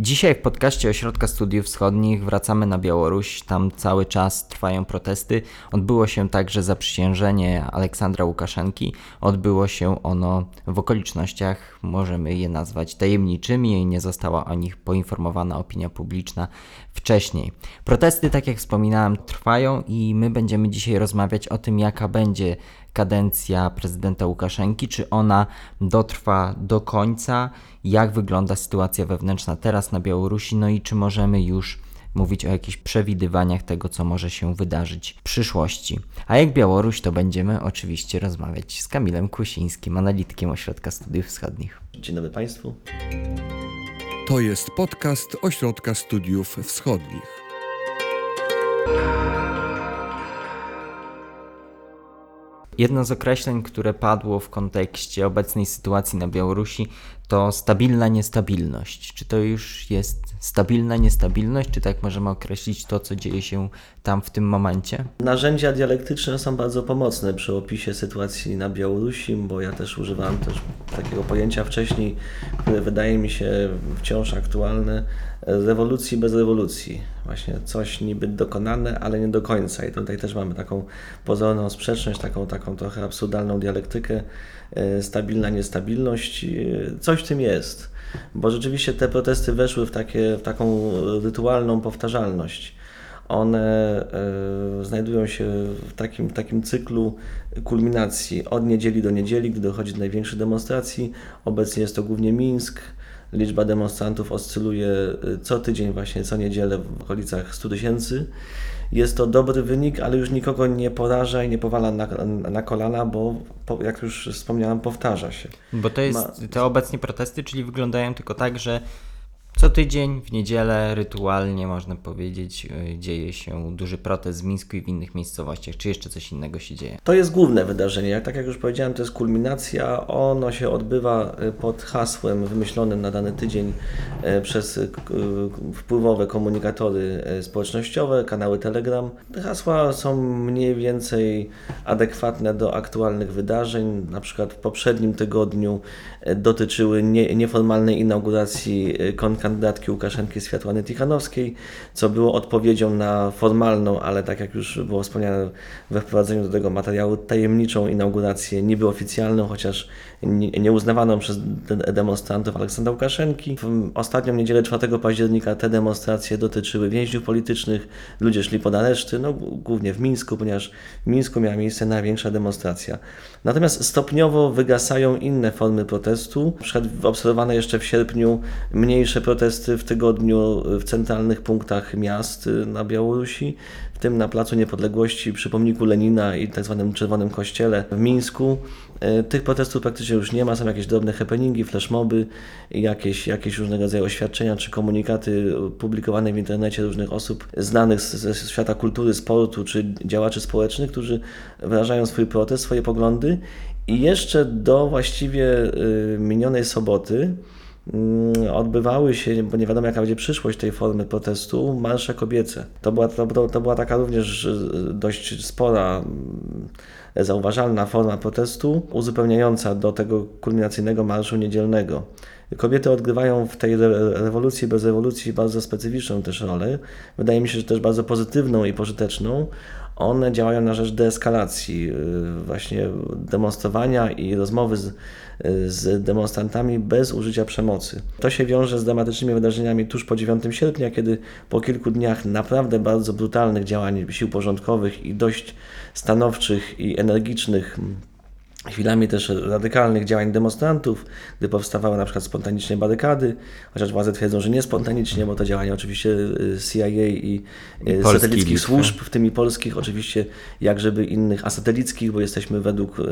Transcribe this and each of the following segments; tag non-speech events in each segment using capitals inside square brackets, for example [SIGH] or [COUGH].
Dzisiaj w podcaście Ośrodka Studiów Wschodnich wracamy na Białoruś. Tam cały czas trwają protesty. Odbyło się także zaprzysiężenie Aleksandra Łukaszenki. Odbyło się ono w okolicznościach, możemy je nazwać tajemniczymi i nie została o nich poinformowana opinia publiczna wcześniej. Protesty, tak jak wspominałem, trwają i my będziemy dzisiaj rozmawiać o tym, jaka będzie kadencja prezydenta Łukaszenki, czy ona dotrwa do końca, jak wygląda sytuacja wewnętrzna teraz na Białorusi, no i czy możemy już mówić o jakichś przewidywaniach tego, co może się wydarzyć w przyszłości. A jak Białoruś, to będziemy oczywiście rozmawiać z Kamilem Kusińskim, analitykiem Ośrodka Studiów Wschodnich. Dzień dobry Państwu. To jest podcast Ośrodka Studiów Wschodnich. Jedno z określeń, które padło w kontekście obecnej sytuacji na Białorusi, to stabilna niestabilność. Czy to już jest stabilna niestabilność, czy tak możemy określić to, co dzieje się tam w tym momencie? Narzędzia dialektyczne są bardzo pomocne przy opisie sytuacji na Białorusi, bo ja też używałem też takiego pojęcia wcześniej, które wydaje mi się wciąż aktualne, rewolucji bez rewolucji. Właśnie coś niby dokonane, ale nie do końca. I tutaj też mamy taką pozorną sprzeczność, taką, taką trochę absurdalną dialektykę, e, stabilna niestabilność. E, coś w tym jest, bo rzeczywiście te protesty weszły w, takie, w taką rytualną powtarzalność one e, znajdują się w takim, takim cyklu kulminacji od niedzieli do niedzieli, gdy dochodzi do największych demonstracji. Obecnie jest to głównie Mińsk, Liczba demonstrantów oscyluje y, co tydzień, właśnie co niedzielę w okolicach 100 tysięcy. Jest to dobry wynik, ale już nikogo nie poraża i nie powala na, na kolana, bo jak już wspomniałem, powtarza się. Bo to jest, Ma... te obecnie protesty, czyli wyglądają tylko tak, że co tydzień w niedzielę rytualnie można powiedzieć y, dzieje się duży protest w Mińsku i w innych miejscowościach. Czy jeszcze coś innego się dzieje? To jest główne wydarzenie. Tak jak już powiedziałem, to jest kulminacja. Ono się odbywa y, pod hasłem wymyślonym na dany tydzień y, przez wpływowe komunikatory społecznościowe, kanały Telegram. Te hasła są mniej więcej adekwatne do aktualnych wydarzeń. Na przykład w poprzednim tygodniu dotyczyły nie, nieformalnej inauguracji konka kandydatki Łukaszenki Światłany Tichanowskiej, co było odpowiedzią na formalną, ale tak jak już było wspomniane we wprowadzeniu do tego materiału, tajemniczą inaugurację, niby oficjalną, chociaż nieuznawaną przez demonstrantów Aleksandra Łukaszenki. W ostatnią niedzielę 4 października te demonstracje dotyczyły więźniów politycznych, ludzie szli pod areszty, no, głównie w Mińsku, ponieważ w Mińsku miała miejsce największa demonstracja. Natomiast stopniowo wygasają inne formy protestu, obserwowane jeszcze w sierpniu mniejsze protesty w tygodniu w centralnych punktach miast y, na Białorusi, w tym na Placu Niepodległości przy pomniku Lenina i tzw. Tak Czerwonym Kościele w Mińsku. Y, tych protestów praktycznie już nie ma, są jakieś drobne happeningi, flashmoby, jakieś, jakieś różnego rodzaju oświadczenia czy komunikaty publikowane w internecie różnych osób znanych ze świata kultury, sportu czy działaczy społecznych, którzy wyrażają swój protest, swoje poglądy. I jeszcze do właściwie y, minionej soboty odbywały się, bo nie wiadomo jaka będzie przyszłość tej formy protestu, marsze kobiece. To była, to, to była taka również dość spora, mm, zauważalna forma protestu, uzupełniająca do tego kulminacyjnego marszu niedzielnego. Kobiety odgrywają w tej rewolucji bez rewolucji bardzo specyficzną też rolę. Wydaje mi się, że też bardzo pozytywną i pożyteczną. One działają na rzecz deeskalacji, y, właśnie demonstrowania i rozmowy z, z demonstrantami bez użycia przemocy. To się wiąże z dramatycznymi wydarzeniami tuż po 9 sierpnia, kiedy po kilku dniach naprawdę bardzo brutalnych działań sił porządkowych i dość stanowczych i energicznych chwilami też radykalnych działań demonstrantów, gdy powstawały na przykład spontanicznie barykady, chociaż władze twierdzą, że nie spontanicznie, bo to działania oczywiście y, CIA i, y, I satelickich służb, w tym i polskich, oczywiście jak żeby innych asatelickich, bo jesteśmy według y,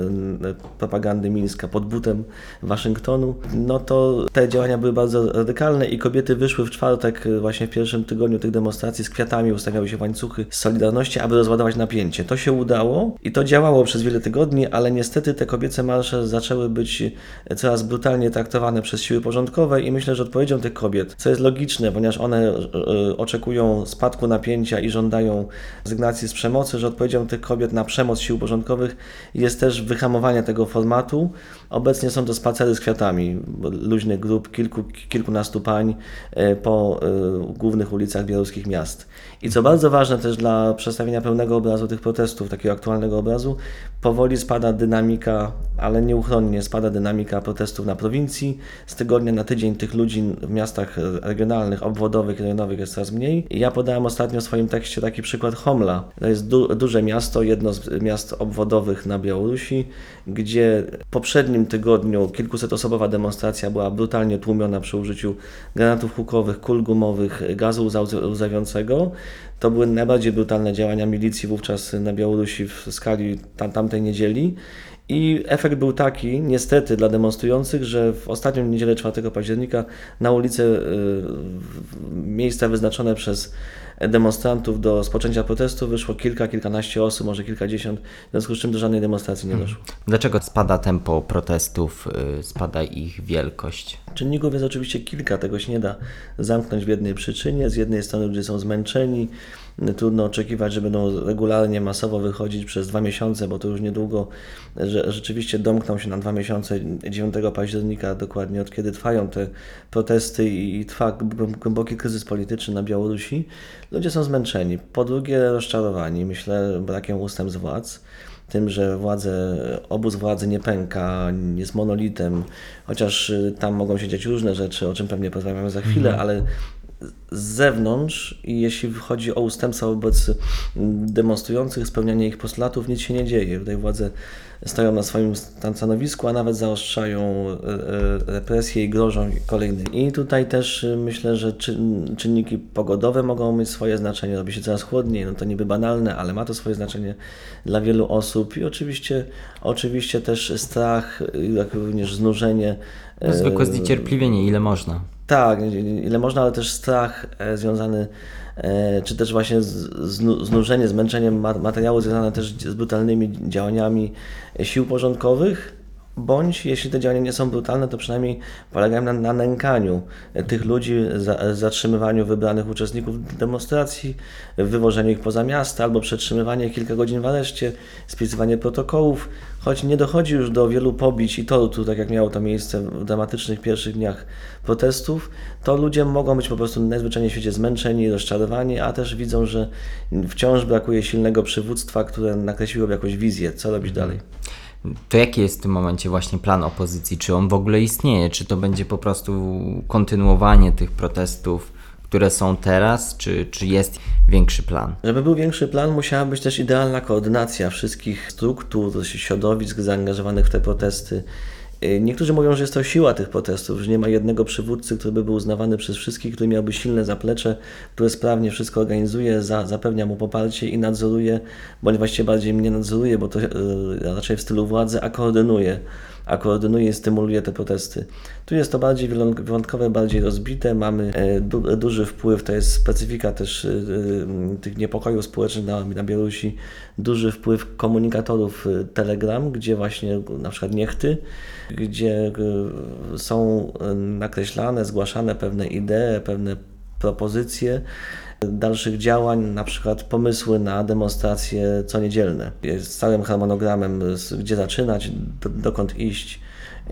propagandy Mińska pod butem Waszyngtonu, no to te działania były bardzo radykalne i kobiety wyszły w czwartek właśnie w pierwszym tygodniu tych demonstracji z kwiatami, ustawiały się łańcuchy z Solidarności, aby rozładować napięcie. To się udało i to działało przez wiele tygodni, ale niestety te kobiece marsze zaczęły być coraz brutalnie traktowane przez siły porządkowe i myślę, że odpowiedzią tych kobiet, co jest logiczne, ponieważ one e, oczekują spadku napięcia i żądają rezygnacji z przemocy, że odpowiedzią tych kobiet na przemoc sił porządkowych jest też wyhamowanie tego formatu. Obecnie są to spacery z kwiatami, luźnych grup, kilku, kilkunastu pań e, po e, głównych ulicach białoruskich miast. I co bardzo ważne też dla przedstawienia pełnego obrazu tych protestów, takiego aktualnego obrazu, powoli spada dynamika, ale nieuchronnie spada dynamika protestów na prowincji. Z tygodnia na tydzień tych ludzi w miastach regionalnych, obwodowych, rejonowych jest coraz mniej. I ja podałem ostatnio w swoim tekście taki przykład Homla. To jest du duże miasto, jedno z miast obwodowych na Białorusi, gdzie w poprzednim tygodniu kilkusetosobowa demonstracja była brutalnie tłumiona przy użyciu granatów hukowych, kul gumowych, gazu łzawiącego. To były najbardziej brutalne działania milicji wówczas na Białorusi w skali tam, tamtej niedzieli. I efekt był taki, niestety, dla demonstrujących, że w ostatnią niedzielę 4 października na ulice, y, miejsca wyznaczone przez demonstrantów do rozpoczęcia protestu wyszło kilka, kilkanaście osób, może kilkadziesiąt, w związku z czym do żadnej demonstracji nie doszło. Dlaczego spada tempo protestów, y, spada ich wielkość? Czynników jest oczywiście kilka, tego się nie da zamknąć w jednej przyczynie. Z jednej strony ludzie są zmęczeni, trudno oczekiwać, że będą regularnie, masowo wychodzić przez dwa miesiące, bo to już niedługo że rzeczywiście domkną się na dwa miesiące 9 października, dokładnie od kiedy trwają te protesty i trwa głęboki kryzys polityczny na Białorusi. Ludzie są zmęczeni. Po drugie, rozczarowani, myślę, brakiem ustęp z władz tym, że władze, obóz władzy nie pęka, jest monolitem, chociaż tam mogą się dziać różne rzeczy, o czym pewnie porozmawiamy za chwilę, mhm. ale z zewnątrz i jeśli chodzi o ustępstwa wobec demonstrujących, spełnianie ich postulatów, nic się nie dzieje. Tutaj władze stoją na swoim stanowisku, a nawet zaostrzają e, e, represje i grożą kolejnymi. I tutaj też e, myślę, że czynniki pogodowe mogą mieć swoje znaczenie. Robi się coraz chłodniej, no to niby banalne, ale ma to swoje znaczenie dla wielu osób. I oczywiście, oczywiście też strach, jak również znużenie. Zwykłe zniecierpliwienie, ile można. Tak, ile można, ale też strach związany E, czy też właśnie znużenie, zmęczenie materiału związane też z brutalnymi działaniami sił porządkowych, bądź jeśli te działania nie są brutalne, to przynajmniej polegają na, na nękaniu tych ludzi, za, zatrzymywaniu wybranych uczestników demonstracji, wywożeniu ich poza miasta albo przetrzymywanie kilka godzin w areszcie, spisywanie protokołów, choć nie dochodzi już do wielu pobić i tortu, tak jak miało to miejsce w dramatycznych pierwszych dniach protestów, to ludzie mogą być po prostu najzwyczajniej w świecie zmęczeni, rozczarowani, a też widzą, że wciąż brakuje silnego przywództwa, które nakreśliłoby jakąś wizję, co robić dalej. To jaki jest w tym momencie właśnie plan opozycji? Czy on w ogóle istnieje? Czy to będzie po prostu kontynuowanie tych protestów, które są teraz, czy, czy jest większy plan? Żeby był większy plan, musiała być też idealna koordynacja wszystkich struktur, środowisk zaangażowanych w te protesty niektórzy mówią, że jest to siła tych protestów, że nie ma jednego przywódcy, który by był uznawany przez wszystkich, który miałby silne zaplecze, które sprawnie wszystko organizuje, za, zapewnia mu poparcie i nadzoruje, bądź właściwie bardziej nie nadzoruje, bo to yy, raczej w stylu władzy, a koordynuje a koordynuje i stymuluje te protesty. Tu jest to bardziej wyjątkowe, bardziej rozbite, mamy e, du duży wpływ, to jest specyfika też e, e, tych niepokojów społecznych na, na Białorusi, duży wpływ komunikatorów Telegram, gdzie właśnie na przykład niechty, gdzie są nakreślane, zgłaszane pewne idee, pewne propozycje, dalszych działań, na przykład pomysły na demonstracje co niedzielne. Z całym harmonogramem, gdzie zaczynać, do, dokąd iść,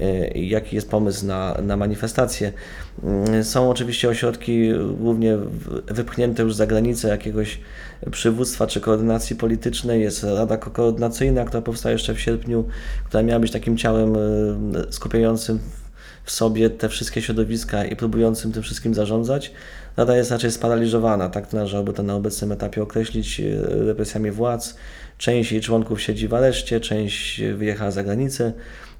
e, jaki jest pomysł na, na manifestacje. Mm, są oczywiście ośrodki głównie wypchnięte już za granicę jakiegoś przywództwa czy koordynacji politycznej. Jest Rada Koordynacyjna, która powstała jeszcze w sierpniu, która miała być takim ciałem e, skupiającym w sobie te wszystkie środowiska i próbującym tym wszystkim zarządzać. Rada jest raczej sparaliżowana, tak należałoby to na obecnym etapie określić e, represjami władz. Część jej członków siedzi w areszcie, część wyjechała za granicę.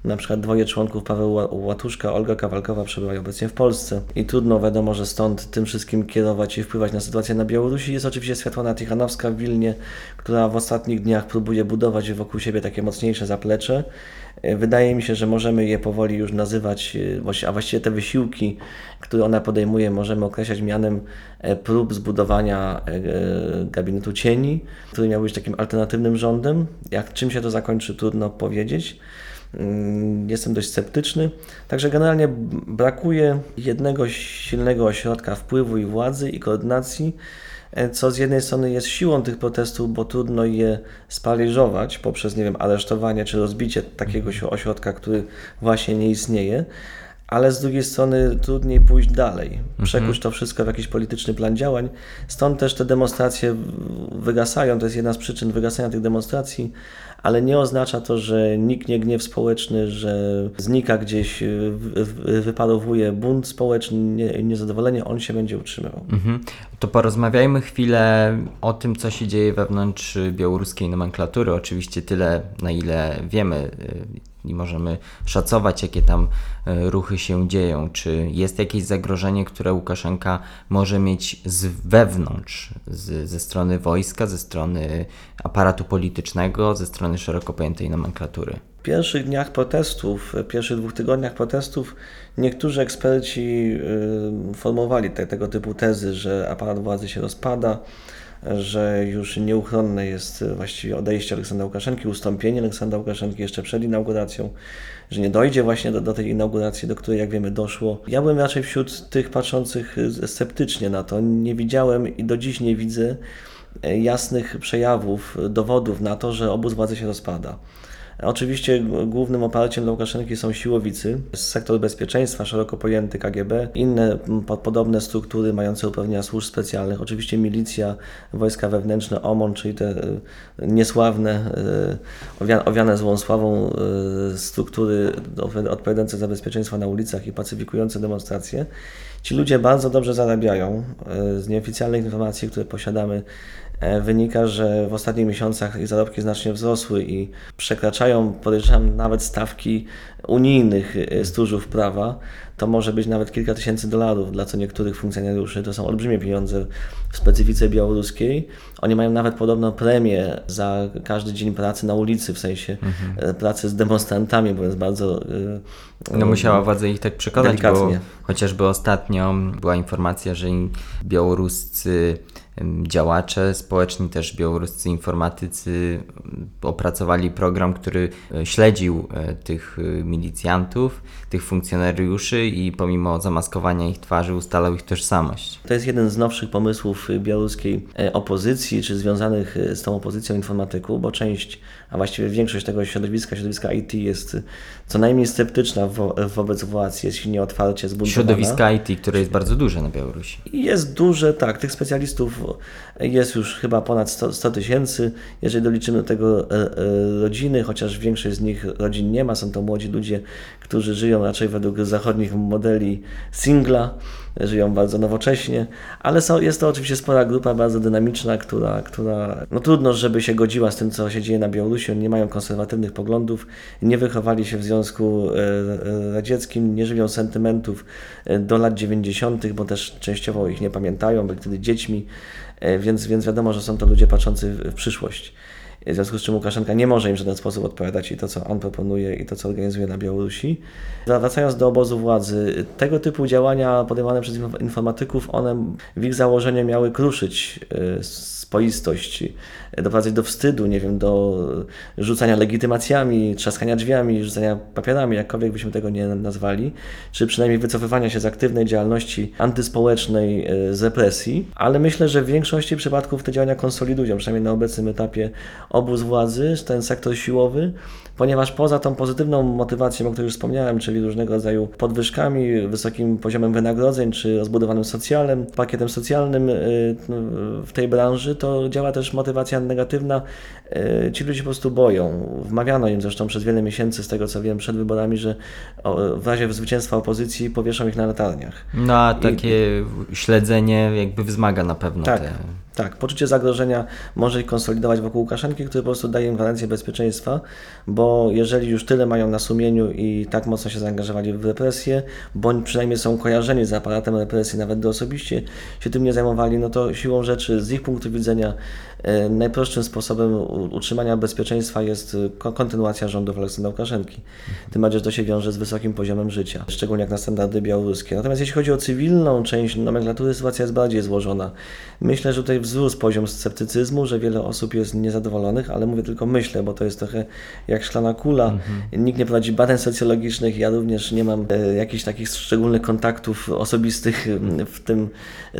Na przykład dwoje członków, Paweł Łatuszka, Olga Kawalkowa przebywają obecnie w Polsce. I trudno wiadomo, że stąd tym wszystkim kierować i wpływać na sytuację na Białorusi. Jest oczywiście Światłana Tichanowska w Wilnie, która w ostatnich dniach próbuje budować wokół siebie takie mocniejsze zaplecze. E, wydaje mi się, że możemy je powoli już nazywać, e, a właściwie te wysiłki, które ona podejmuje, możemy określać mianem e, prób zbudowania gabinetu cieni, który miał być takim alternatywnym rządem. Jak czym się to zakończy, trudno powiedzieć. mm, jestem dość sceptyczny. Także generalnie brakuje jednego silnego ośrodka wpływu i władzy i koordynacji, co z jednej strony jest siłą tych protestów, bo trudno je spaliżować poprzez, nie wiem, aresztowanie czy rozbicie takiego ośrodka, który właśnie nie istnieje ale z drugiej strony trudniej pójść dalej, przekuć to wszystko w jakiś polityczny plan działań. Stąd też te demonstracje wygasają, to jest jedna z przyczyn wygasania tych demonstracji, ale nie oznacza to, że niknie gniew społeczny, że znika gdzieś, wyparowuje bunt społeczny, niezadowolenie, on się będzie utrzymywał. Mhm. To porozmawiajmy chwilę o tym, co się dzieje wewnątrz białoruskiej nomenklatury. Oczywiście tyle, na ile wiemy i możemy szacować, jakie tam e, ruchy się dzieją. Czy jest jakieś zagrożenie, które Łukaszenka może mieć z wewnątrz, z, ze strony wojska, ze strony aparatu politycznego, ze strony szeroko pojętej nomenklatury? W pierwszych dniach protestów, w pierwszych dwóch tygodniach protestów, niektórzy eksperci y, formowali te, tego typu tezy, że aparat władzy się rozpada, że już nieuchronne jest właściwie odejście Aleksandra Łukaszenki, ustąpienie Aleksandra Łukaszenki jeszcze przed inauguracją, że nie dojdzie właśnie do, do tej inauguracji, do której, jak wiemy, doszło. Ja byłem raczej wśród tych patrzących sceptycznie na to. Nie widziałem i do dziś nie widzę jasnych przejawów, dowodów na to, że obóz władzy się rozpada. Oczywiście głównym oparciem dla Łukaszenki są siłowicy, sektor bezpieczeństwa, szeroko pojęty KGB, inne podobne struktury mające uprawnienia służb specjalnych, oczywiście milicja, wojska wewnętrzne, OMON, czyli te e, niesławne, e, owiane złą sławą e, struktury odpowiadające za bezpieczeństwo na ulicach i pacyfikujące demonstracje. Ci ludzie bardzo dobrze zarabiają. Z nieoficjalnych informacji, które posiadamy, wynika, że w ostatnich miesiącach ich zarobki znacznie wzrosły i przekraczają, podejrzewam, nawet stawki unijnych e, stróżów prawa. To może być nawet kilka tysięcy dolarów dla co niektórych funkcjonariuszy. To są olbrzymie pieniądze w specyfice białoruskiej. Oni mają nawet podobną premię za każdy dzień pracy na ulicy, w sensie mhm. E, pracy z demonstrantami, bo jest bardzo. No musiała władza ich tak przekonać, delikatnie. bo chociażby ostatnio była informacja, że białoruscy działacze społeczni, też białoruscy informatycy opracowali program, który e, śledził e, tych e, milicjantów, tych funkcjonariuszy i pomimo zamaskowania ich twarzy ustalał ich tożsamość. To jest jeden z nowszych pomysłów białoruskiej opozycji, czy związanych z tą opozycją informatyków, bo część, a właściwie większość tego środowiska, środowiska IT jest co najmniej sceptyczna wo wobec władz, jest silnie otwarcie zbuntowana. Środowiska IT, które jest bardzo duże na Białorusi. Jest duże, tak, tych specjalistów jest już chyba ponad 100 tysięcy. Jeżeli doliczymy do tego e, e, rodziny, chociaż większość z nich rodzin nie ma, są to młodzi ludzie, którzy żyją raczej według zachodnich modeli singla, żyją bardzo nowocześnie, ale są, jest to oczywiście spora grupa, bardzo dynamiczna, która, która no trudno, żeby się godziła z tym, co się dzieje na Białorusi. Oni nie mają konserwatywnych poglądów, nie wychowali się w Związku e, Radzieckim, nie żywią sentymentów do lat 90., bo też częściowo ich nie pamiętają, byli wtedy dziećmi. E, więc, więc wiadomo, że są to ludzie patrzący w przyszłość. W związku z czym Łukaszenka nie może im w żaden sposób odpowiadać i to, co on proponuje, i to, co organizuje na Białorusi. Wracając do obozu władzy, tego typu działania podejmowane przez informatyków, one w ich założeniu miały kruszyć spoistość, doprowadzać do wstydu, nie wiem, do rzucania legitymacjami, trzaskania drzwiami, rzucania papierami, jakkolwiek byśmy tego nie nazwali, czy przynajmniej wycofywania się z aktywnej działalności antyspołecznej e, z represji, ale myślę, że w większości przypadków te działania konsolidują, przynajmniej na obecnym etapie obóz władzy, ten sektor siłowy, ponieważ poza tą pozytywną motywacją, o której już wspomniałem, czyli różnego rodzaju podwyżkami, wysokim poziomem wynagrodzeń, czy rozbudowanym socjalem, pakietem socjalnym y, w tej branży, to działa też motywacja negatywna. Y, ci ludzie po prostu boją. Wmawiano im zresztą przez wiele miesięcy, z tego co wiem, przed wyborami, że w razie zwycięstwa opozycji powieszą ich na latarniach. No a takie I... śledzenie jakby wzmaga na pewno tak. te tak, poczucie zagrożenia może ich konsolidować wokół Łukaszenki, który po prostu daje im gwarancję bezpieczeństwa, bo jeżeli już tyle mają na sumieniu i tak mocno się zaangażowali w represję, bądź przynajmniej są kojarzeni z aparatem represji, nawet do osobiście się tym nie zajmowali, no to siłą rzeczy z ich punktu widzenia najprostszym sposobem utrzymania bezpieczeństwa jest e, kontynuacja rządów Aleksandra Łukaszenki. Tym bardziej, że to się wiąże z wysokim poziomem życia, szczególnie jak na standardy białoruskie. Natomiast jeśli chodzi o cywilną część nomenklatury, sytuacja jest bardziej złożona. Myślę, że tutaj wzrósł poziom sceptycyzmu, że wiele osób jest niezadowolonych, ale mówię tylko myślę, bo to jest trochę jak szklana kula. Nikt nie prowadzi badań socjologicznych, ja również nie mam e, jakichś takich szczególnych kontaktów osobistych w tym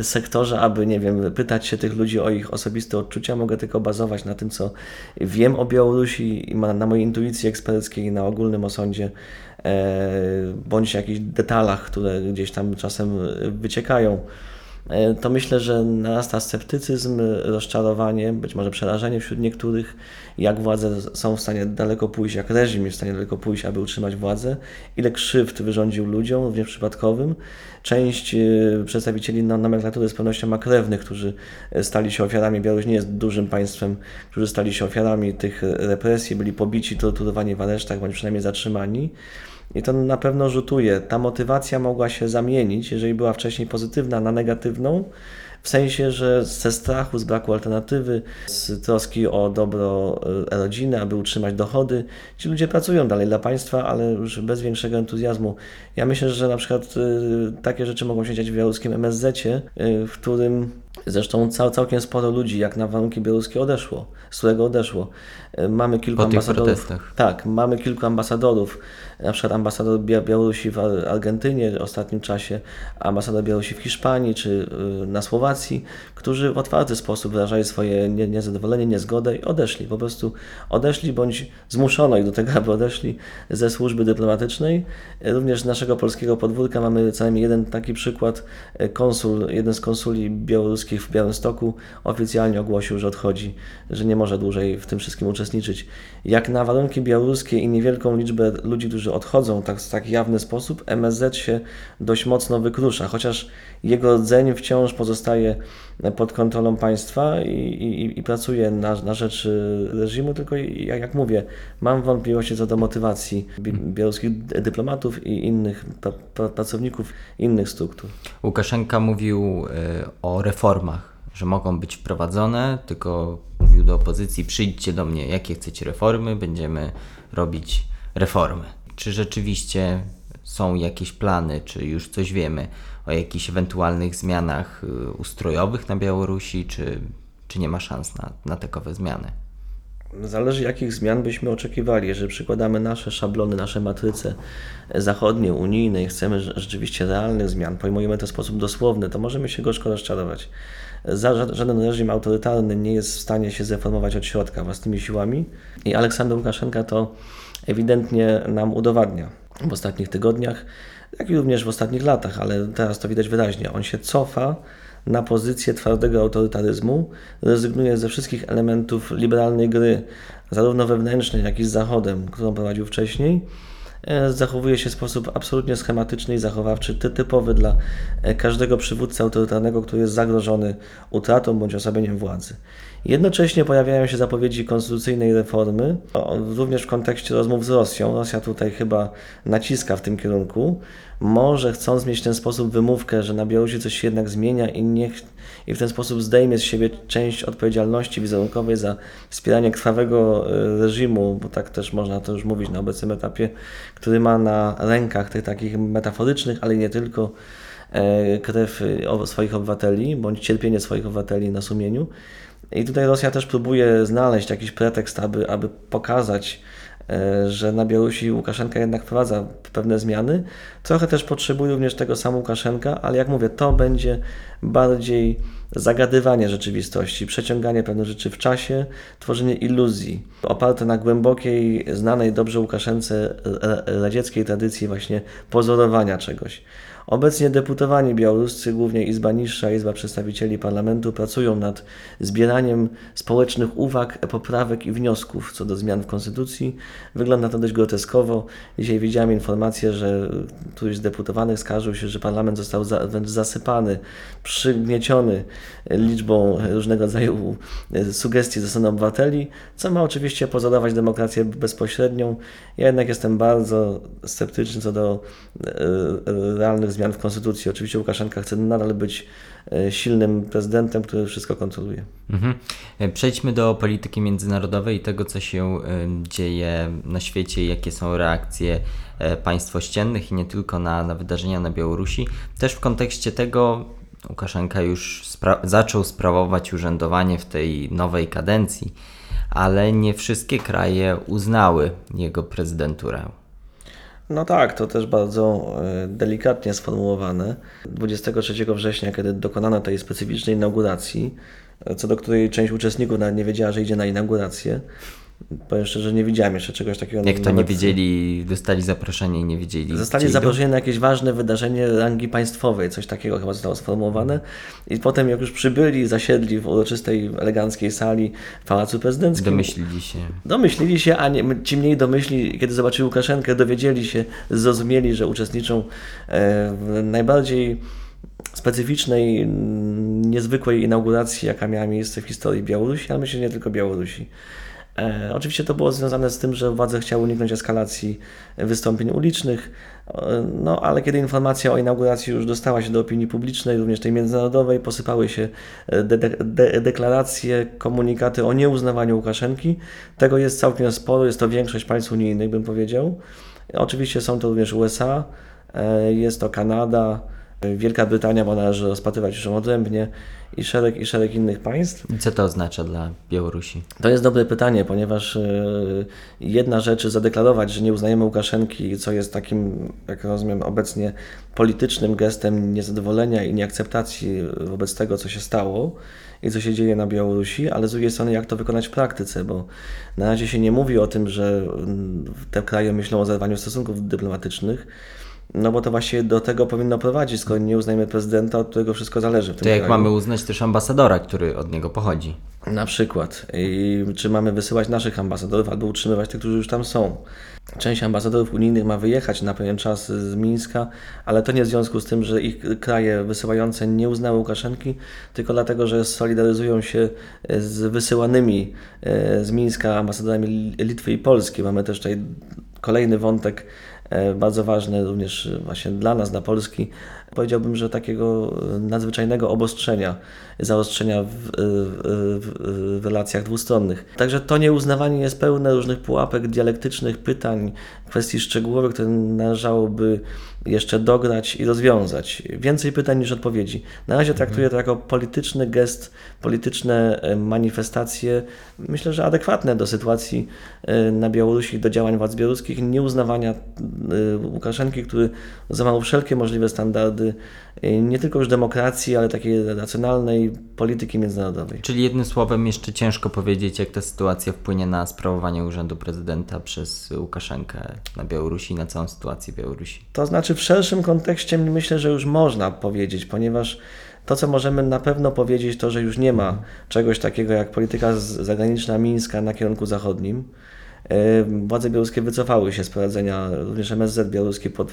sektorze, aby, nie wiem, pytać się tych ludzi o ich osobiste odczucia. Mogę tylko bazować na tym, co wiem o Białorusi i na mojej intuicji eksperckiej, na ogólnym osądzie, e, bądź jakichś detalach, które gdzieś tam czasem wyciekają. E, To myślę, że narasta sceptycyzm, rozczarowanie, być może przerażenie wśród niektórych, jak władze są w stanie daleko pójść, jak reżim jest w stanie daleko pójść, aby utrzymać władzę, ile krzywd wyrządził ludziom, również przypadkowym. Część e, przedstawicieli no- nomenklatury z pewnością ma krewnych, którzy e, stali się ofiarami. Białoruś nie jest dużym państwem, którzy stali się ofiarami tych represji, byli pobici, torturowani w aresztach, bądź przynajmniej zatrzymani. I to na pewno rzutuje. Ta motywacja mogła się zamienić, jeżeli była wcześniej pozytywna, na negatywną, w sensie, że ze strachu, z braku alternatywy, z troski o dobro e, rodziny, aby utrzymać dochody, ci ludzie pracują dalej dla państwa, ale już bez większego entuzjazmu. Ja myślę, że na przykład e, takie rzeczy mogą się dziać w białoruskim MSZ-cie, e, w którym zresztą cał, całkiem sporo ludzi, jak na warunki białoruskie, odeszło, z którego odeszło. E, Mamy kilku Po ambasadorów. Tak, mamy kilku ambasadorów, na przykład ambasador Bia- Białorusi w Ar- Argentynie w ostatnim czasie, ambasador Białorusi w Hiszpanii czy y, na Słowacji, którzy w otwarty sposób wyrażali swoje nie- niezadowolenie, niezgodę i odeszli. Po prostu odeszli bądź zmuszono ich do tego, [LAUGHS] aby odeszli ze służby dyplomatycznej. Również z naszego polskiego podwórka mamy co najmniej jeden taki przykład. Konsul, jeden z konsuli białoruskich w Białymstoku oficjalnie ogłosił, że odchodzi, że nie może dłużej w tym wszystkim uczestniczyć. Jak na warunki białoruskie i niewielką liczbę ludzi, którzy odchodzą tak, w tak jawny sposób, MSZ się dość mocno wykrusza, chociaż jego rdzeń wciąż pozostaje pod kontrolą państwa i, i, i pracuje na, na rzecz y, reżimu, tylko jak, jak mówię, mam wątpliwości co do motywacji bi- białoruskich dyplomatów i innych pra, pra, pracowników innych struktur. Łukaszenka mówił y, o reformach, że mogą być wprowadzone, tylko mówił do opozycji: przyjdźcie do mnie, jakie chcecie reformy, będziemy robić reformy. Czy rzeczywiście są jakieś plany, czy już coś wiemy o jakichś ewentualnych zmianach y, ustrojowych na Białorusi, czy, czy nie ma szans na, na takowe zmiany? Zależy jakich zmian byśmy oczekiwali. Jeżeli przykładamy nasze szablony, nasze matryce zachodnie, unijne i chcemy rze- rzeczywiście realnych zmian, pojmujemy to w sposób dosłowny, to możemy się gorzko rozczarować. Za, ża- żaden reżim autorytarny nie jest w stanie się zreformować od środka własnymi siłami i Aleksander Łukaszenka to ewidentnie nam udowadnia w ostatnich tygodniach, jak i również w ostatnich latach, ale teraz to widać wyraźnie. On się cofa na pozycję twardego autorytaryzmu, rezygnuje ze wszystkich elementów liberalnej gry, zarówno wewnętrznej, jak i z Zachodem, którą prowadził wcześniej. E, Zachowuje się w sposób absolutnie schematyczny i zachowawczy, ty- typowy dla e, każdego przywódcy autorytarnego, który jest zagrożony utratą bądź osłabieniem władzy. Jednocześnie pojawiają się zapowiedzi konstytucyjnej reformy, również w kontekście rozmów z Rosją. Rosja tutaj chyba naciska w tym kierunku. Może chcąc mieć w ten sposób wymówkę, że na Białorusi coś się jednak zmienia i, nie, ch- i w ten sposób zdejmie z siebie część odpowiedzialności wizerunkowej za wspieranie krwawego e, reżimu, bo tak też można to już mówić na obecnym etapie, który ma na rękach tych takich metaforycznych, ale nie tylko e, krew swoich obywateli, bądź cierpienie swoich obywateli na sumieniu. I tutaj Rosja też próbuje znaleźć jakiś pretekst, aby, aby pokazać, e, że na Białorusi Łukaszenka jednak wprowadza pewne zmiany. Trochę też potrzebuje również tego sam Łukaszenka, ale jak mówię, to będzie bardziej zagadywanie rzeczywistości, przeciąganie pewnych rzeczy w czasie, tworzenie iluzji, oparte na głębokiej, znanej dobrze Łukaszence ra- radzieckiej tradycji właśnie pozorowania czegoś. Obecnie deputowani białoruscy, głównie Izba Niższa, Izba Przedstawicieli Parlamentu, pracują nad zbieraniem społecznych uwag, poprawek i wniosków co do zmian w Konstytucji. Wygląda to dość groteskowo. Dzisiaj widziałem informację, że któryś z deputowanych skarżył się, że parlament został za, wręcz zasypany, przygnieciony liczbą różnego rodzaju e, sugestii ze strony obywateli, co ma oczywiście pozorować demokrację bezpośrednią. Ja jednak jestem bardzo sceptyczny co do e, e, realnych zmian w Konstytucji. Oczywiście Łukaszenka chce nadal być e, silnym prezydentem, który wszystko kontroluje. Mhm. E, Przejdźmy do polityki międzynarodowej i tego, co się em, dzieje na świecie, jakie są reakcje e, państw ościennych i nie tylko na, na wydarzenia na Białorusi. Też w kontekście tego, Łukaszenka już spra- zaczął sprawować urzędowanie w tej nowej kadencji, ale nie wszystkie kraje uznały jego prezydenturę. No tak, to też bardzo e, delikatnie sformułowane. 23 września, kiedy dokonano tej specyficznej inauguracji, e, co do której część uczestników nawet nie wiedziała, że idzie na inaugurację. Powiem szczerze, nie widziałem jeszcze czegoś takiego. Jak to nie wiedzieli, dostali zaproszenie i nie wiedzieli. Zostali zaproszeni na jakieś ważne wydarzenie rangi państwowej, coś takiego chyba zostało sformułowane. I potem, jak już przybyli, zasiedli w uroczystej, eleganckiej sali Pałacu Prezydenckim, Domyślili się. Domyślili się, a nie, ci mniej domyśli, kiedy zobaczyli Łukaszenkę, dowiedzieli się, zrozumieli, że uczestniczą e, w najbardziej specyficznej, niezwykłej inauguracji, jaka miała miejsce w historii Białorusi, ale myślę, nie tylko Białorusi. E, oczywiście to było związane z tym, że władze chciały uniknąć eskalacji wystąpień ulicznych, e, no ale kiedy informacja o inauguracji już dostała się do opinii publicznej, również tej międzynarodowej, posypały się e, de de de deklaracje, komunikaty o nieuznawaniu Łukaszenki. Tego jest całkiem sporo, jest to większość państw unijnych, bym powiedział. Oczywiście są to również USA, e, jest to Kanada, Wielka Brytania, bo należy rozpatrywać już odrębnie i szereg, i szereg innych państw. Co to oznacza dla Białorusi? To jest dobre pytanie, ponieważ e, jedna rzecz zadeklarować, że nie uznajemy Łukaszenki, co jest takim, jak rozumiem, obecnie politycznym gestem niezadowolenia i nieakceptacji wobec tego, co się stało i co się dzieje na Białorusi, ale z drugiej strony, jak to wykonać w praktyce, bo na razie się nie mówi o tym, że mm, te kraje myślą o zerwaniu stosunków dyplomatycznych. No bo to właśnie do tego powinno prowadzić, skoro nie uznajemy prezydenta, od którego wszystko zależy w To jak kraju. mamy uznać też ambasadora, który od niego pochodzi? Na przykład. I czy mamy wysyłać naszych ambasadorów albo utrzymywać tych, którzy już tam są. Część ambasadorów unijnych ma wyjechać na pewien czas z Mińska, ale to nie w związku z tym, że ich kraje wysyłające nie uznały Łukaszenki, tylko dlatego, że solidaryzują się z wysyłanymi e, z Mińska ambasadorami Litwy i Polski. Mamy też tutaj kolejny wątek bardzo ważny również właśnie dla nas, dla Polski. Powiedziałbym, że takiego e, nadzwyczajnego obostrzenia, zaostrzenia w, w, w, w relacjach dwustronnych. Także to nieuznawanie jest pełne różnych pułapek dialektycznych, pytań, kwestii szczegółowych, które należałoby jeszcze dograć i rozwiązać. Więcej pytań niż odpowiedzi. Na razie traktuję to jako polityczny gest, polityczne e, manifestacje, myślę, że adekwatne do sytuacji e, na Białorusi, do działań władz białoruskich, nieuznawania e, Łukaszenki, który złamał wszelkie możliwe standardy e, nie tylko już demokracji, ale takiej racjonalnej polityki międzynarodowej. Czyli jednym słowem jeszcze ciężko powiedzieć, jak ta sytuacja wpłynie na sprawowanie urzędu prezydenta przez Łukaszenkę na Białorusi i na całą sytuację Białorusi. To znaczy w szerszym kontekście myślę, że już można powiedzieć, ponieważ to, co możemy na pewno powiedzieć, to, że już nie ma czegoś takiego jak polityka zagraniczna Mińska na kierunku zachodnim. E, Władze białoruskie wycofały się z prowadzenia, również MSZ białoruski pod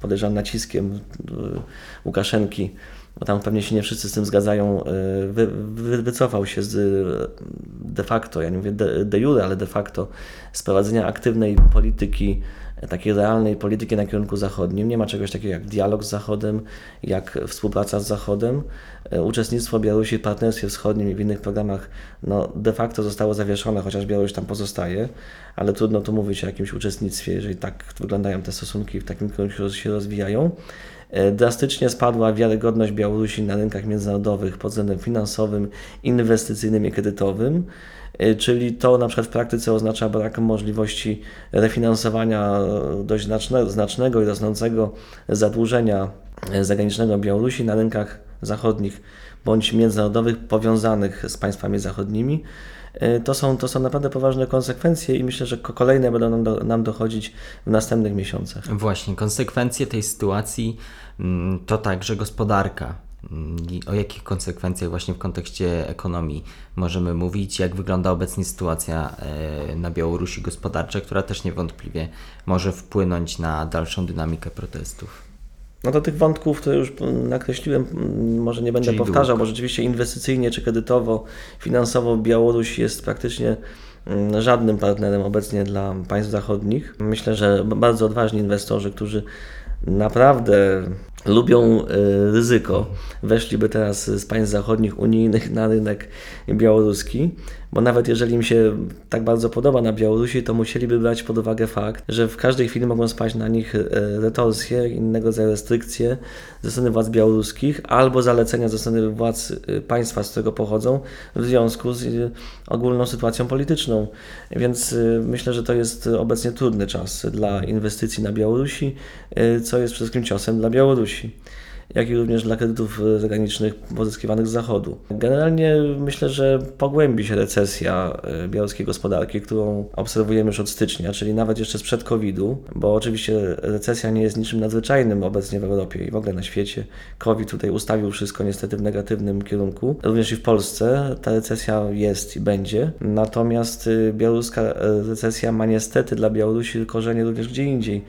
podejrzewam naciskiem e, Łukaszenki, bo tam pewnie się nie wszyscy z tym zgadzają, e, wy, wy, wycofał się z e, de facto, ja nie mówię de, de jure, ale de facto z prowadzenia aktywnej polityki, takiej realnej polityki na kierunku zachodnim. Nie ma czegoś takiego jak dialog z Zachodem, jak współpraca z Zachodem. E, Uczestnictwo Białorusi w Partnerstwie Wschodnim i w innych programach no, de facto zostało zawieszone, chociaż Białoruś tam pozostaje, ale trudno tu mówić o jakimś uczestnictwie, jeżeli tak wyglądają te stosunki, w takim kierunku się rozwijają. E, Drastycznie spadła wiarygodność Białorusi na rynkach międzynarodowych pod względem finansowym, inwestycyjnym i kredytowym. E, Czyli to na przykład w praktyce oznacza brak możliwości refinansowania dość znacznego, i rosnącego zadłużenia e, zagranicznego Białorusi na rynkach zachodnich bądź międzynarodowych powiązanych z państwami zachodnimi. E, To są, to są naprawdę poważne konsekwencje i myślę, że ko- kolejne będą nam, do, nam dochodzić w następnych miesiącach. Właśnie, konsekwencje tej sytuacji mm, to także gospodarka. Mm, I o jakich konsekwencjach właśnie w kontekście ekonomii możemy mówić? Jak wygląda obecnie sytuacja e, na Białorusi gospodarcza, która też niewątpliwie może wpłynąć na dalszą dynamikę protestów? No to tych wątków, które już nakreśliłem, może nie będę Czyli powtarzał, dług. bo rzeczywiście inwestycyjnie czy kredytowo, finansowo Białoruś jest praktycznie żadnym partnerem obecnie dla państw zachodnich. Myślę, że bardzo odważni inwestorzy, którzy naprawdę lubią y, ryzyko, weszliby teraz z państw zachodnich, unijnych na rynek białoruski, bo nawet jeżeli im się tak bardzo podoba na Białorusi, to musieliby brać pod uwagę fakt, że w każdej chwili mogą spaść na nich y, retorsje, innego rodzaju restrykcje ze strony władz białoruskich albo zalecenia ze strony władz y, państwa, z którego pochodzą, w związku z ogólną sytuacją polityczną. Więc myślę, że to jest obecnie trudny czas dla inwestycji na Białorusi, co jest przede wszystkim ciosem dla Białorusi jak i również dla kredytów e, zagranicznych pozyskiwanych z Zachodu. Generalnie myślę, że pogłębi się recesja e, białoruskiej gospodarki, którą obserwujemy już od stycznia, czyli nawet jeszcze sprzed COVID-u, bo oczywiście recesja nie jest niczym nadzwyczajnym obecnie w Europie i w ogóle na świecie. COVID tutaj ustawił wszystko niestety w negatywnym kierunku. Również i w Polsce ta recesja jest i będzie. Natomiast e, białoruska recesja ma niestety dla Białorusi korzenie również gdzie indziej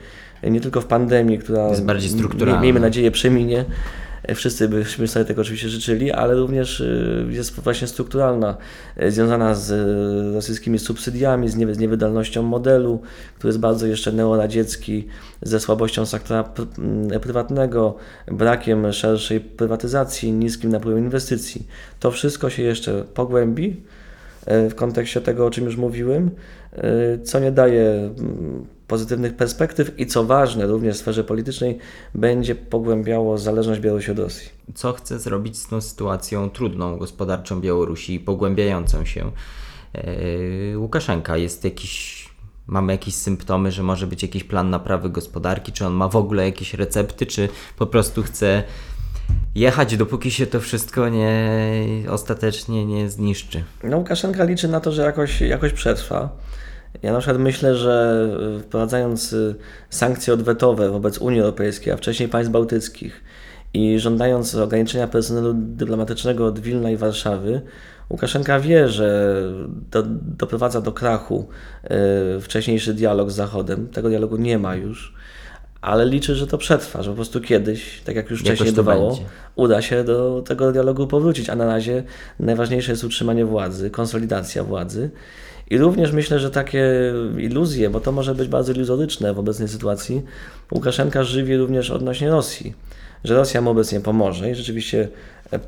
nie tylko w pandemii, która jest bardziej strukturalna. miejmy nadzieję przeminie. Wszyscy byśmy sobie tego oczywiście życzyli, ale również y, jest właśnie strukturalna, y, związana z y, rosyjskimi subsydiami, z niewydolnością modelu, który jest bardzo jeszcze neoradziecki, ze słabością sektora prywatnego, brakiem szerszej prywatyzacji, niskim napływem inwestycji. To wszystko się jeszcze pogłębi w kontekście tego, o czym już mówiłem, co nie daje pozytywnych perspektyw i co ważne, również w sferze politycznej, będzie pogłębiało zależność Białorusi od Rosji. Co chce zrobić z tą sytuacją trudną gospodarczą Białorusi, pogłębiającą się? Yy, Łukaszenka jest jakiś mamy jakieś symptomy, że może być jakiś plan naprawy gospodarki, czy on ma w ogóle jakieś recepty, czy po prostu chce jechać, dopóki się to wszystko nie ostatecznie nie zniszczy. No, Łukaszenka liczy na to, że jakoś, jakoś przetrwa. Ja na przykład myślę, że y, wprowadzając y, sankcje odwetowe wobec Unii Europejskiej, a wcześniej państw bałtyckich i żądając ograniczenia personelu dyplomatycznego od Wilna i Warszawy, Łukaszenka wie, że do, doprowadza do krachu y, wcześniejszy dialog z Zachodem. Tego dialogu nie ma już, ale liczy, że to przetrwa, że po prostu kiedyś, tak jak już wcześniej bywało, uda się do tego dialogu powrócić. A na razie najważniejsze jest utrzymanie władzy, konsolidacja władzy. I również myślę, że takie iluzje, bo to może być bardzo iluzoryczne w obecnej sytuacji, Łukaszenka żywi również odnośnie Rosji, że Rosja mu obecnie pomoże i rzeczywiście e,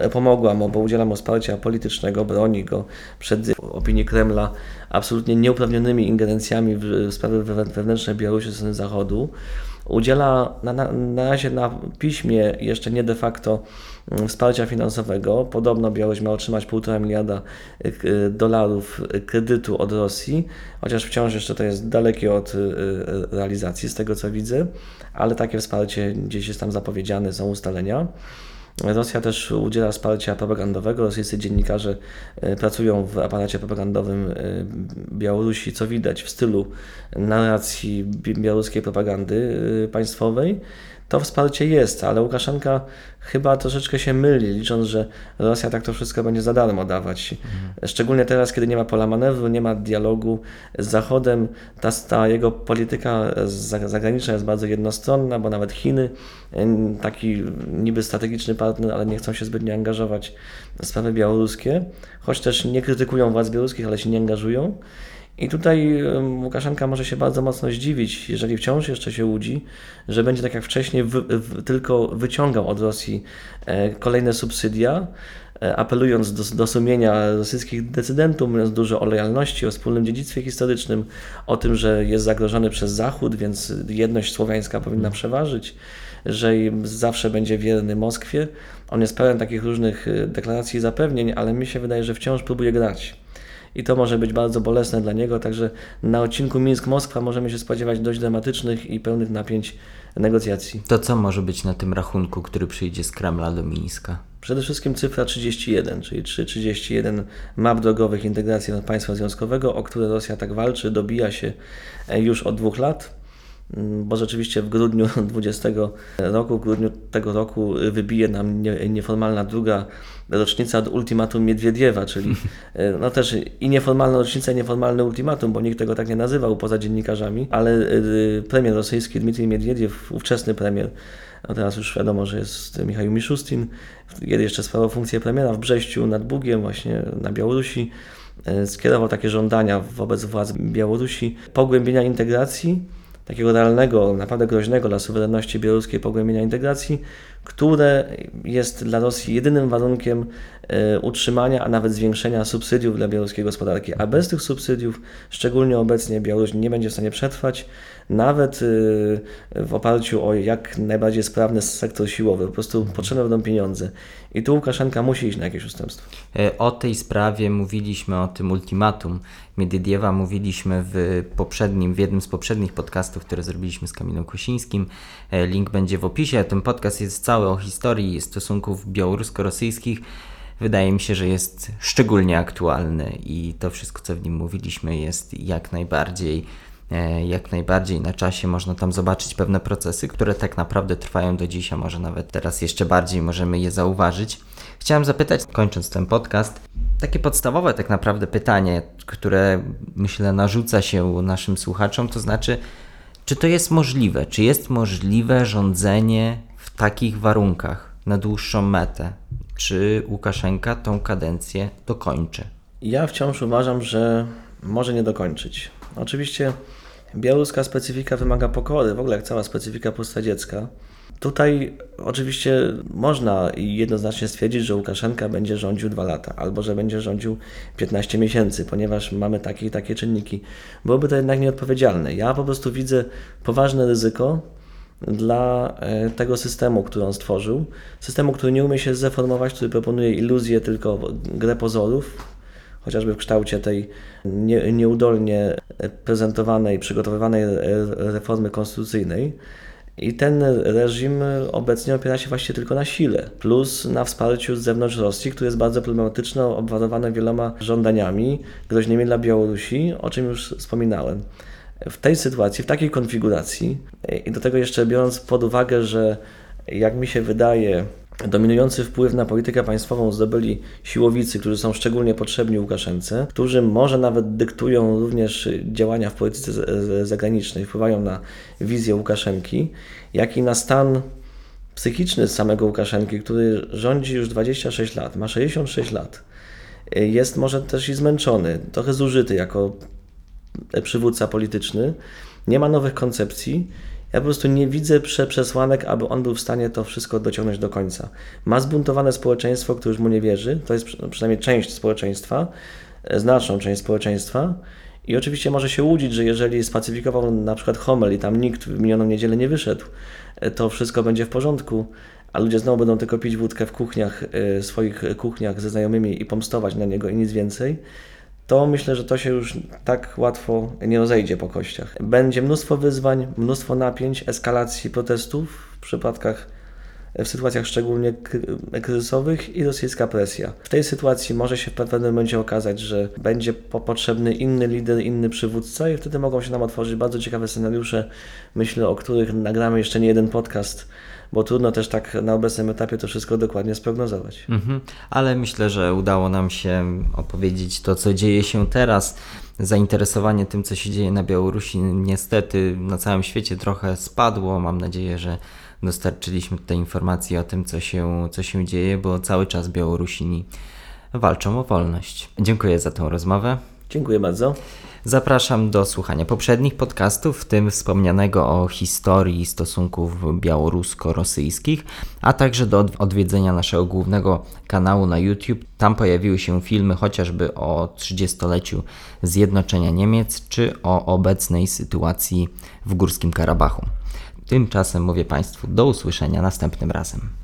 e, pomogła mu, bo udziela mu wsparcia politycznego, broni go przed opinii Kremla absolutnie nieuprawnionymi ingerencjami w sprawy wewnętrzne Białorusi ze strony Zachodu. Udziela na, na, na razie na piśmie, jeszcze nie de facto, wsparcia finansowego. Podobno Białoruś ma otrzymać 1,5 miliarda y, dolarów kredytu od Rosji, chociaż wciąż jeszcze to jest dalekie od y, realizacji, z tego co widzę, ale takie wsparcie gdzieś jest tam zapowiedziane, są ustalenia. Rosja też udziela wsparcia propagandowego. Rosyjscy dziennikarze e, pracują w aparacie propagandowym e, Białorusi, co widać w stylu narracji białoruskiej propagandy e, państwowej to wsparcie jest, ale Łukaszenka chyba troszeczkę się myli, licząc, że Rosja tak to wszystko będzie za darmo dawać. Mhm. Szczególnie teraz, kiedy nie ma pola manewru, nie ma dialogu z Zachodem, ta, ta jego polityka zagraniczna jest bardzo jednostronna, bo nawet Chiny, taki niby strategiczny partner, ale nie chcą się zbytnio angażować w sprawy białoruskie, choć też nie krytykują władz białoruskich, ale się nie angażują. I tutaj Łukaszenka może się bardzo mocno zdziwić, jeżeli wciąż jeszcze się łudzi, że będzie tak jak wcześniej tylko wyciągał od Rosji e, kolejne subsydia, e, apelując do, do sumienia rosyjskich decydentów, mówiąc dużo o lojalności, o wspólnym dziedzictwie historycznym, o tym, że jest zagrożony przez Zachód, więc jedność słowiańska powinna przeważyć, że zawsze będzie wierny Moskwie. On jest pełen takich różnych e, deklaracji i zapewnień, ale mi się wydaje, że wciąż próbuje grać i to może być bardzo bolesne dla niego, także na odcinku Mińsk-Moskwa możemy się spodziewać dość dramatycznych i pełnych napięć negocjacji. To co może być na tym rachunku, który przyjdzie z Kremla do Mińska? Przede wszystkim cyfra 31, czyli 331 map drogowych integracji państwa związkowego, o które Rosja tak walczy, dobija się już od dwóch lat. Mm, bo rzeczywiście w grudniu [LAUGHS] 20 roku, w grudniu tego roku wybije nam nieformalna druga rocznica od ultimatum Miedwiediewa, czyli e, [LAUGHS] no też i nieformalna rocznica, i nieformalny ultimatum, bo nikt tego tak nie nazywał poza dziennikarzami, ale e, premier rosyjski Dmitrij Miedwiediew, ówczesny premier, a teraz już wiadomo, że jest Michał Miszustin, kiedy jeszcze sprawował funkcję premiera w Brześciu nad Bugiem, właśnie na Białorusi, skierował takie żądania wobec władz Białorusi pogłębienia integracji, takiego realnego, naprawdę groźnego dla suwerenności białoruskiej pogłębienia integracji, które jest dla Rosji jedynym warunkiem e, utrzymania, a nawet zwiększenia subsydiów dla białoruskiej gospodarki. A bez tych subsydiów, szczególnie obecnie, Białoruś nie będzie w stanie przetrwać, nawet e, w oparciu o jak najbardziej sprawny sektor siłowy. Po prostu potrzebne będą pieniądze. I tu Łukaszenka musi iść na jakieś ustępstwo. E, O tej sprawie mówiliśmy, o tym ultimatum Miedydiewa mówiliśmy w poprzednim, w jednym z poprzednich podcastów, które zrobiliśmy z Kamilem Kosińskim. Link będzie w opisie. Ten podcast jest cały o historii stosunków białorusko-rosyjskich. Wydaje mi się, że jest szczególnie aktualny i to wszystko, co w nim mówiliśmy, jest jak najbardziej e, jak najbardziej na czasie można tam zobaczyć pewne procesy, które tak naprawdę trwają do dziś, a może nawet teraz jeszcze bardziej możemy je zauważyć. Chciałem zapytać, kończąc ten podcast, takie podstawowe tak naprawdę pytanie, które myślę narzuca się naszym słuchaczom, to znaczy, czy to jest możliwe? Czy jest możliwe rządzenie w takich warunkach na dłuższą metę? Czy Łukaszenka tą kadencję dokończy? Ja wciąż uważam, że może nie dokończyć. Oczywiście białoruska specyfika wymaga pokory, w ogóle jak cała specyfika postadziecka. Tutaj oczywiście można jednoznacznie stwierdzić, że Łukaszenka będzie rządził dwa lata, albo że będzie rządził 15 miesięcy, ponieważ mamy takie i takie czynniki. Byłoby to jednak nieodpowiedzialne. Ja po prostu widzę poważne ryzyko dla e, tego systemu, który on stworzył. Systemu, który nie umie się zreformować, który proponuje iluzję tylko grę pozorów, chociażby w kształcie tej nie, nieudolnie prezentowanej, przygotowywanej reformy konstytucyjnej. I ten reżim obecnie opiera się właściwie tylko na sile, plus na wsparciu z zewnątrz Rosji, które jest bardzo problematyczne, obwarowane wieloma żądaniami groźnymi dla Białorusi, o czym już wspominałem. W tej sytuacji, w takiej konfiguracji, i do tego jeszcze biorąc pod uwagę, że jak mi się wydaje, Dominujący wpływ na politykę państwową zdobyli siłowicy, którzy są szczególnie potrzebni Łukaszence, którzy może nawet dyktują również działania w polityce zagranicznej, wpływają na wizję Łukaszenki, jak i na stan psychiczny samego Łukaszenki, który rządzi już 26 lat, ma 66 lat. Jest może też i zmęczony, trochę zużyty jako przywódca polityczny, nie ma nowych koncepcji ja po prostu nie widzę przesłanek, aby on był w stanie to wszystko dociągnąć do końca. Ma zbuntowane społeczeństwo, które już mu nie wierzy, to jest przynajmniej część społeczeństwa, znaczną część społeczeństwa. I oczywiście może się łudzić, że jeżeli spacyfikował na przykład Homel i tam nikt w minioną niedzielę nie wyszedł, to wszystko będzie w porządku, a ludzie znowu będą tylko pić wódkę w kuchniach, swoich kuchniach ze znajomymi i pomstować na niego i nic więcej to myślę, że to się już tak łatwo nie rozejdzie po kościach. Będzie mnóstwo wyzwań, mnóstwo napięć, eskalacji protestów w przypadkach, w sytuacjach szczególnie kryzysowych i rosyjska presja. W tej sytuacji może się w pewnym momencie okazać, że będzie potrzebny inny lider, inny przywódca i wtedy mogą się nam otworzyć bardzo ciekawe scenariusze, myślę, o których nagramy jeszcze nie jeden podcast bo trudno też tak na obecnym etapie to wszystko dokładnie sprognozować. Mhm, ale myślę, że udało nam się opowiedzieć to, co dzieje się teraz. Zainteresowanie tym, co się dzieje na Białorusi, niestety na całym świecie trochę spadło. Mam nadzieję, że dostarczyliśmy tutaj informacji o tym, co się, co się dzieje, bo cały czas Białorusini walczą o wolność. Dziękuję za tą rozmowę. Dziękuję bardzo. Zapraszam do słuchania poprzednich podcastów, w tym wspomnianego o historii stosunków białorusko-rosyjskich, a także do odwiedzenia naszego głównego kanału na YouTube. Tam pojawiły się filmy chociażby o 30-leciu zjednoczenia Niemiec, czy o obecnej sytuacji w Górskim Karabachu. Tymczasem mówię Państwu do usłyszenia następnym razem.